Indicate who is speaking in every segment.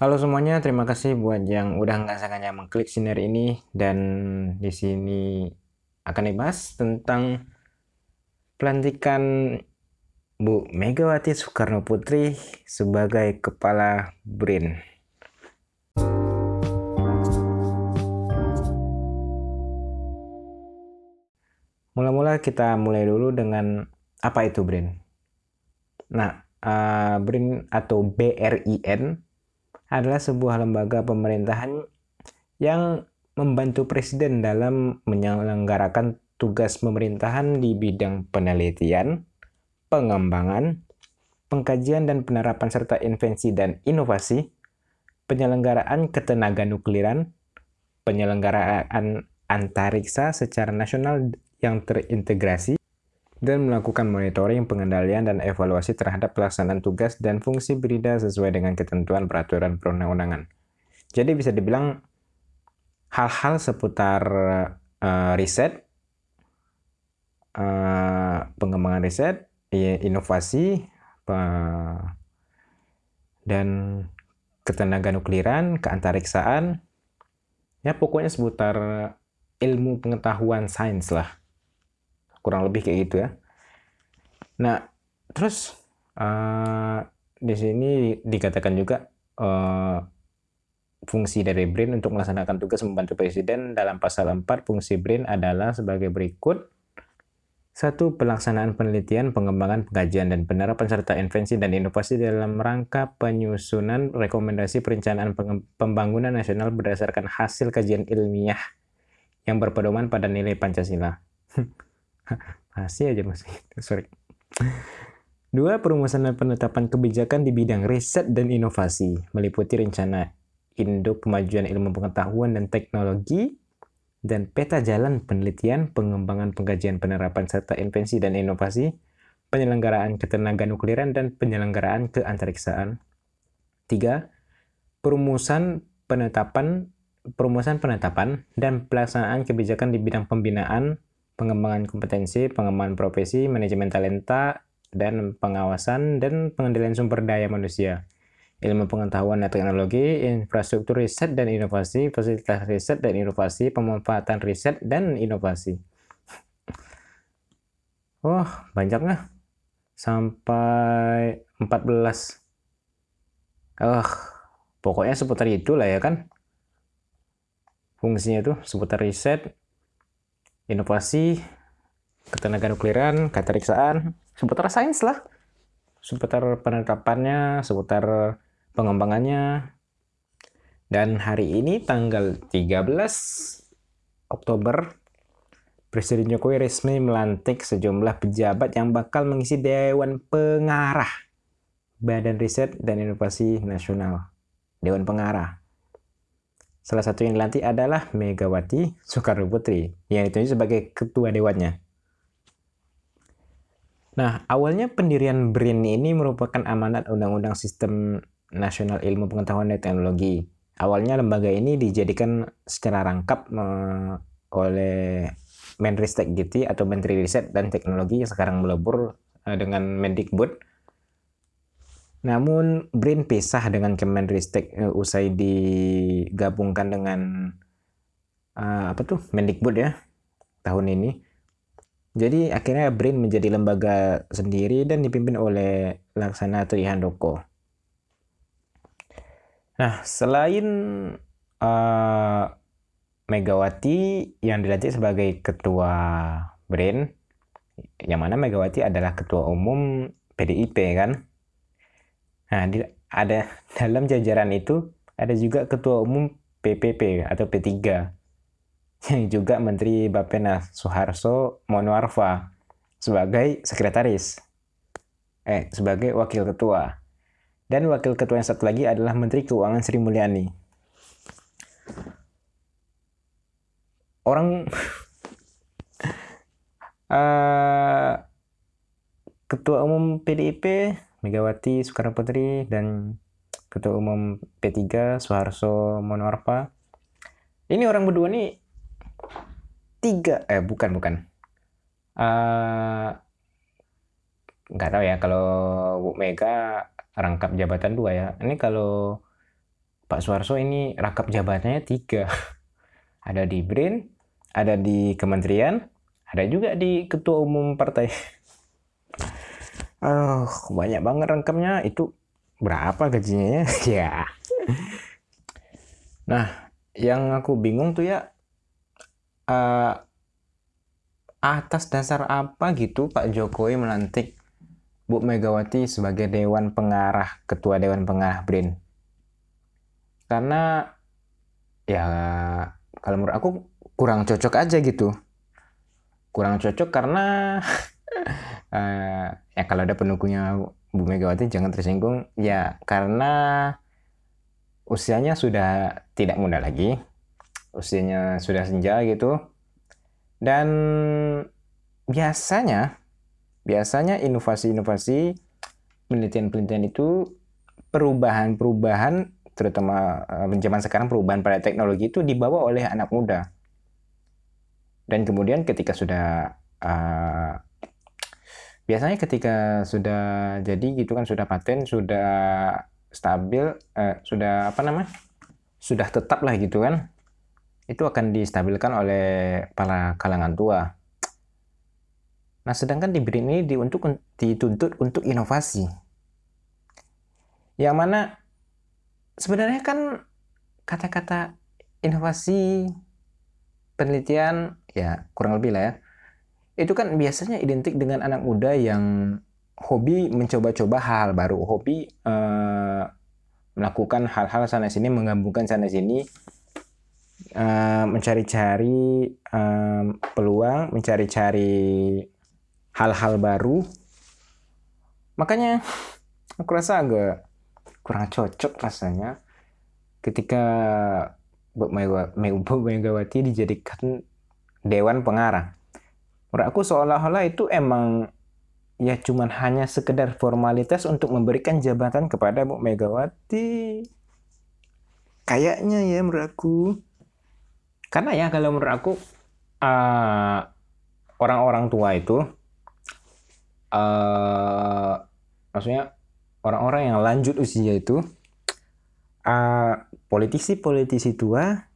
Speaker 1: Halo semuanya, terima kasih buat yang udah nggak sengaja mengklik sinar ini dan di sini akan dibahas tentang pelantikan Bu Megawati Soekarno Putri sebagai kepala BRIN. Mula-mula kita mulai dulu dengan apa itu BRIN. Nah, uh, BRIN atau BRIN adalah sebuah lembaga pemerintahan yang membantu presiden dalam menyelenggarakan tugas pemerintahan di bidang penelitian, pengembangan, pengkajian dan penerapan serta invensi dan inovasi, penyelenggaraan ketenaga nukliran, penyelenggaraan antariksa secara nasional yang terintegrasi, dan melakukan monitoring, pengendalian, dan evaluasi terhadap pelaksanaan tugas dan fungsi BRIDA sesuai dengan ketentuan peraturan perundang-undangan. Jadi bisa dibilang hal-hal seputar uh, riset, uh, pengembangan riset, inovasi, uh, dan ketenaga nukliran, keantariksaan, ya pokoknya seputar ilmu pengetahuan sains lah kurang lebih kayak gitu ya nah terus uh, di sini dikatakan juga uh, fungsi dari BRIN untuk melaksanakan tugas membantu presiden dalam pasal 4 fungsi BRIN adalah sebagai berikut satu, pelaksanaan penelitian, pengembangan, pengkajian, dan penerapan serta invensi dan inovasi dalam rangka penyusunan rekomendasi perencanaan pembangunan nasional berdasarkan hasil kajian ilmiah yang berpedoman pada nilai Pancasila. masih aja masih sorry dua perumusan dan penetapan kebijakan di bidang riset dan inovasi meliputi rencana induk kemajuan ilmu pengetahuan dan teknologi dan peta jalan penelitian, pengembangan pengkajian penerapan serta invensi dan inovasi, penyelenggaraan ketenaga nukliran dan penyelenggaraan keantariksaan. Tiga, perumusan penetapan perumusan penetapan dan pelaksanaan kebijakan di bidang pembinaan, pengembangan kompetensi, pengembangan profesi, manajemen talenta, dan pengawasan dan pengendalian sumber daya manusia, ilmu pengetahuan dan teknologi, infrastruktur riset dan inovasi, fasilitas riset dan inovasi, pemanfaatan riset dan inovasi. Wah, oh, banyak? Sampai 14. Oh, pokoknya seputar itulah ya kan? Fungsinya tuh seputar riset, inovasi, ketenaga nukliran, keteriksaan, seputar sains lah. Seputar penerapannya, seputar pengembangannya. Dan hari ini tanggal 13 Oktober, Presiden Jokowi resmi melantik sejumlah pejabat yang bakal mengisi Dewan Pengarah Badan Riset dan Inovasi Nasional. Dewan Pengarah. Salah satu yang dilantik adalah Megawati Soekarno Putri yang ditunjuk sebagai ketua dewannya. Nah, awalnya pendirian BRIN ini merupakan amanat Undang-Undang Sistem Nasional Ilmu Pengetahuan dan Teknologi. Awalnya lembaga ini dijadikan secara rangkap oleh Menristek Gitti atau Menteri Riset dan Teknologi yang sekarang melebur eh, dengan Mendikbud namun BRIN pisah dengan Kemenristek uh, usai digabungkan dengan uh, apa tuh Mendikbud ya tahun ini. Jadi akhirnya BRIN menjadi lembaga sendiri dan dipimpin oleh Laksana Trihandoko. Nah, selain uh, Megawati yang dilantik sebagai ketua BRIN, yang mana Megawati adalah ketua umum PDIP kan, Nah, di, ada dalam jajaran itu ada juga ketua umum PPP atau P3 yang juga Menteri Bapenas Soeharto Monoarfa sebagai sekretaris. Eh, sebagai wakil ketua. Dan wakil ketua yang satu lagi adalah Menteri Keuangan Sri Mulyani. Orang uh, ketua umum PDIP Megawati Soekarno Putri dan Ketua Umum P3 Soeharto Monoarfa. Ini orang berdua nih tiga eh bukan bukan uh, nggak tahu ya kalau Bu Mega rangkap jabatan dua ya. Ini kalau Pak Suarso ini rangkap jabatannya tiga. ada di BRIN, ada di kementerian, ada juga di ketua umum partai. Oh, banyak banget rangkapnya. Itu berapa gajinya ya? ya. Nah, yang aku bingung tuh ya uh, atas dasar apa gitu Pak Jokowi melantik Bu Megawati sebagai Dewan Pengarah, Ketua Dewan Pengarah BRIN. Karena ya kalau menurut aku kurang cocok aja gitu. Kurang cocok karena uh, ya kalau ada pendukungnya Bu Megawati jangan tersinggung ya karena usianya sudah tidak muda lagi. Usianya sudah senja gitu dan biasanya biasanya inovasi-inovasi penelitian-penelitian itu perubahan-perubahan terutama uh, zaman sekarang perubahan pada teknologi itu dibawa oleh anak muda. Dan kemudian ketika sudah uh, biasanya ketika sudah jadi gitu kan sudah paten, sudah stabil, uh, sudah apa namanya? sudah tetap lah gitu kan itu akan distabilkan oleh para kalangan tua. Nah, sedangkan di BRIN ini diuntuk, dituntut untuk inovasi. Yang mana sebenarnya kan kata-kata inovasi penelitian ya kurang lebih lah ya. Itu kan biasanya identik dengan anak muda yang hobi mencoba-coba hal baru, hobi eh, melakukan hal-hal sana sini, menggabungkan sana sini uh, mencari-cari um, peluang, mencari-cari hal-hal baru. Makanya aku rasa agak kurang cocok rasanya ketika Bu Megawati dijadikan dewan pengarah. Menurut aku seolah-olah itu emang ya cuman hanya sekedar formalitas untuk memberikan jabatan kepada Bu Megawati. Kayaknya ya menurut aku. Karena ya kalau menurut aku orang eh, orang-orang tua itu uh, maksudnya orang-orang yang lanjut usia itu uh, politisi-politisi tua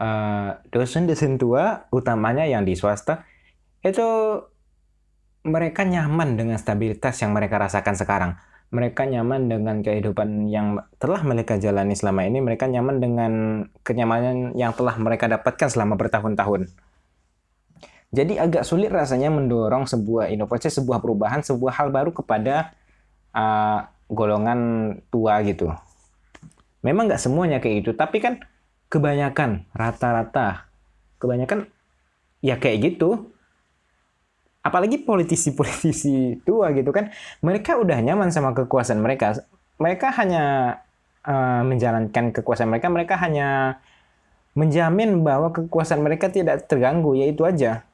Speaker 1: uh, dosen-dosen tua utamanya yang di swasta itu mereka nyaman dengan stabilitas yang mereka rasakan sekarang mereka nyaman dengan kehidupan yang telah mereka jalani selama ini, mereka nyaman dengan kenyamanan yang telah mereka dapatkan selama bertahun-tahun. Jadi agak sulit rasanya mendorong sebuah inovasi, sebuah perubahan, sebuah hal baru kepada uh, golongan tua gitu. Memang nggak semuanya kayak gitu, tapi kan kebanyakan, rata-rata, kebanyakan ya kayak gitu. Apalagi politisi-politisi tua gitu kan mereka udah nyaman sama kekuasaan mereka. Mereka hanya uh, menjalankan kekuasaan mereka mereka hanya menjamin bahwa kekuasaan mereka tidak terganggu yaitu aja.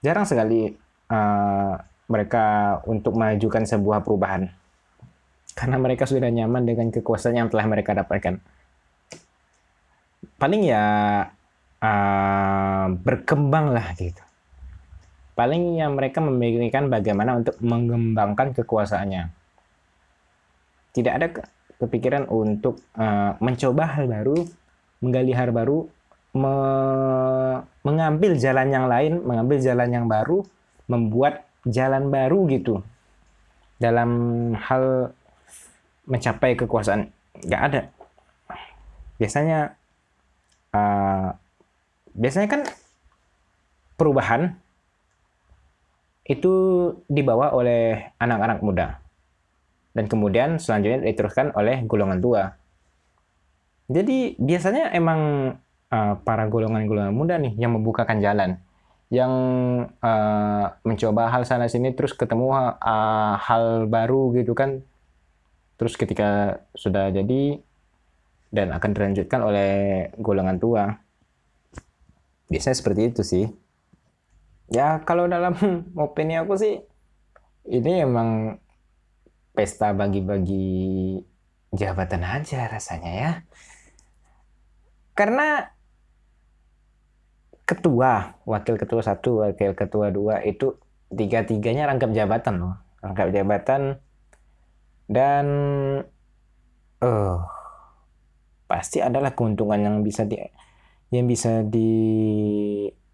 Speaker 1: Jarang sekali uh, mereka untuk mengajukan sebuah perubahan. Karena mereka sudah nyaman dengan kekuasaan yang telah mereka dapatkan paling ya uh, berkembang lah gitu paling yang mereka memikirkan bagaimana untuk mengembangkan kekuasaannya. Tidak ada kepikiran untuk uh, mencoba hal baru, menggali hal baru, me mengambil jalan yang lain, mengambil jalan yang baru, membuat jalan baru gitu dalam hal mencapai kekuasaan. Gak ada. Biasanya, uh, biasanya kan perubahan itu dibawa oleh anak-anak muda. Dan kemudian selanjutnya diteruskan oleh golongan tua. Jadi biasanya emang uh, para golongan-golongan muda nih yang membukakan jalan. Yang uh, mencoba hal sana sini terus ketemu uh, hal baru gitu kan. Terus ketika sudah jadi dan akan dilanjutkan oleh golongan tua. Biasanya seperti itu sih ya kalau dalam opini aku sih ini emang pesta bagi-bagi jabatan aja rasanya ya. Karena ketua, wakil ketua satu, wakil ketua dua itu tiga-tiganya rangkap jabatan loh. Rangkap jabatan dan uh, pasti adalah keuntungan yang bisa di yang bisa diambil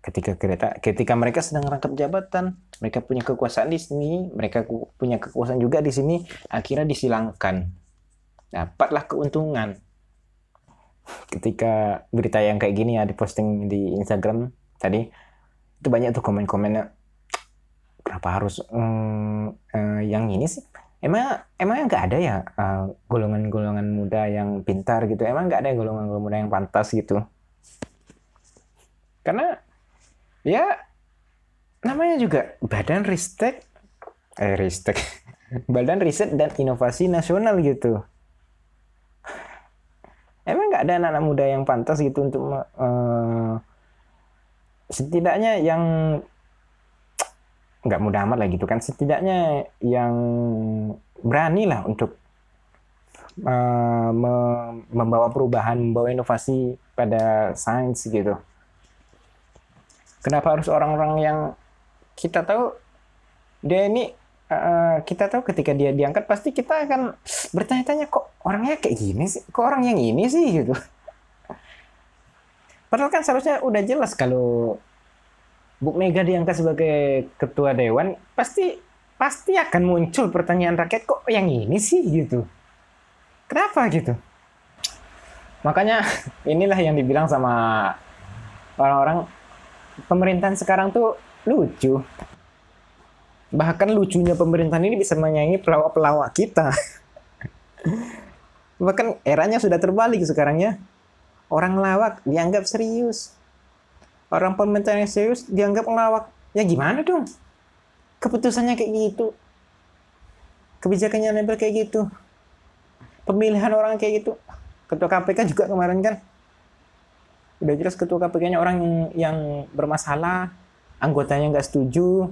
Speaker 1: ketika kereta ketika mereka sedang rangkap jabatan. Mereka punya kekuasaan di sini mereka punya kekuasaan juga di sini akhirnya disilangkan. Dapatlah keuntungan. Ketika berita yang kayak gini ya diposting di Instagram tadi itu banyak tuh komen-komennya kenapa harus um, uh, yang ini sih emang emang nggak ada ya eh, golongan-golongan muda yang pintar gitu? Emang nggak ada golongan-golongan muda yang pantas gitu? Karena ya namanya juga badan riset eh riset badan riset dan inovasi nasional gitu. Emang nggak ada anak-anak muda yang pantas gitu untuk uh, setidaknya yang nggak mudah amat lah gitu kan. Setidaknya yang berani lah untuk uh, me membawa perubahan membawa inovasi pada sains gitu. Kenapa harus orang-orang yang kita tahu dia ini uh, kita tahu ketika dia diangkat pasti kita akan bertanya-tanya kok orangnya kayak gini sih? Kok orang yang ini sih? gitu. Padahal kan seharusnya udah jelas kalau Bu Mega diangkat sebagai ketua dewan, pasti pasti akan muncul pertanyaan rakyat kok yang ini sih gitu. Kenapa gitu? Makanya inilah yang dibilang sama orang-orang pemerintahan sekarang tuh lucu. Bahkan lucunya pemerintahan ini bisa menyaingi pelawak-pelawak kita. Bahkan eranya sudah terbalik sekarang ya. Orang lawak dianggap serius orang pemerintah yang serius dianggap ngelawak. Ya gimana dong? Keputusannya kayak gitu. Kebijakannya nempel kayak gitu. Pemilihan orang kayak gitu. Ketua KPK juga kemarin kan. Udah jelas ketua KPK-nya orang yang, yang bermasalah. Anggotanya nggak setuju.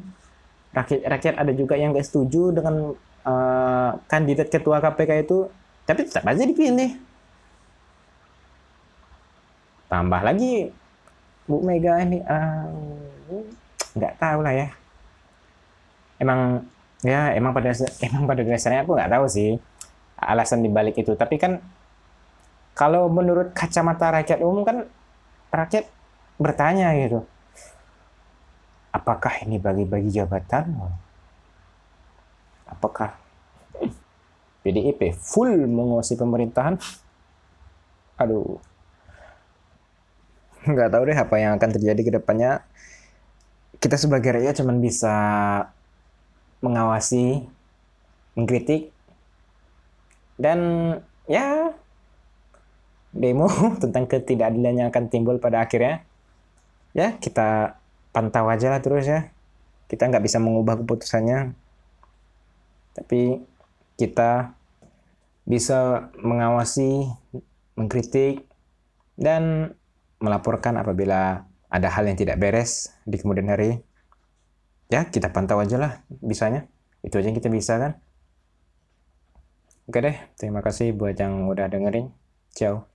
Speaker 1: Rakyat rakyat ada juga yang nggak setuju dengan uh, kandidat ketua KPK itu. Tapi tetap aja dipilih. Tambah lagi Bu Mega ini uh, nggak tahu lah ya. Emang ya emang pada emang pada dasarnya aku nggak tahu sih alasan dibalik itu. Tapi kan kalau menurut kacamata rakyat umum kan rakyat bertanya gitu apakah ini bagi-bagi jabatan apakah PDIP full menguasai pemerintahan? Aduh nggak tahu deh apa yang akan terjadi ke depannya. Kita sebagai rakyat cuma bisa mengawasi mengkritik dan ya demo tentang ketidakadilan yang akan timbul pada akhirnya. Ya kita pantau aja lah terus ya. Kita nggak bisa mengubah keputusannya. Tapi kita bisa mengawasi mengkritik dan melaporkan apabila ada hal yang tidak beres di kemudian hari. Ya, kita pantau aja lah bisanya. Itu aja yang kita bisa kan. Oke deh, terima kasih buat yang udah dengerin. Ciao.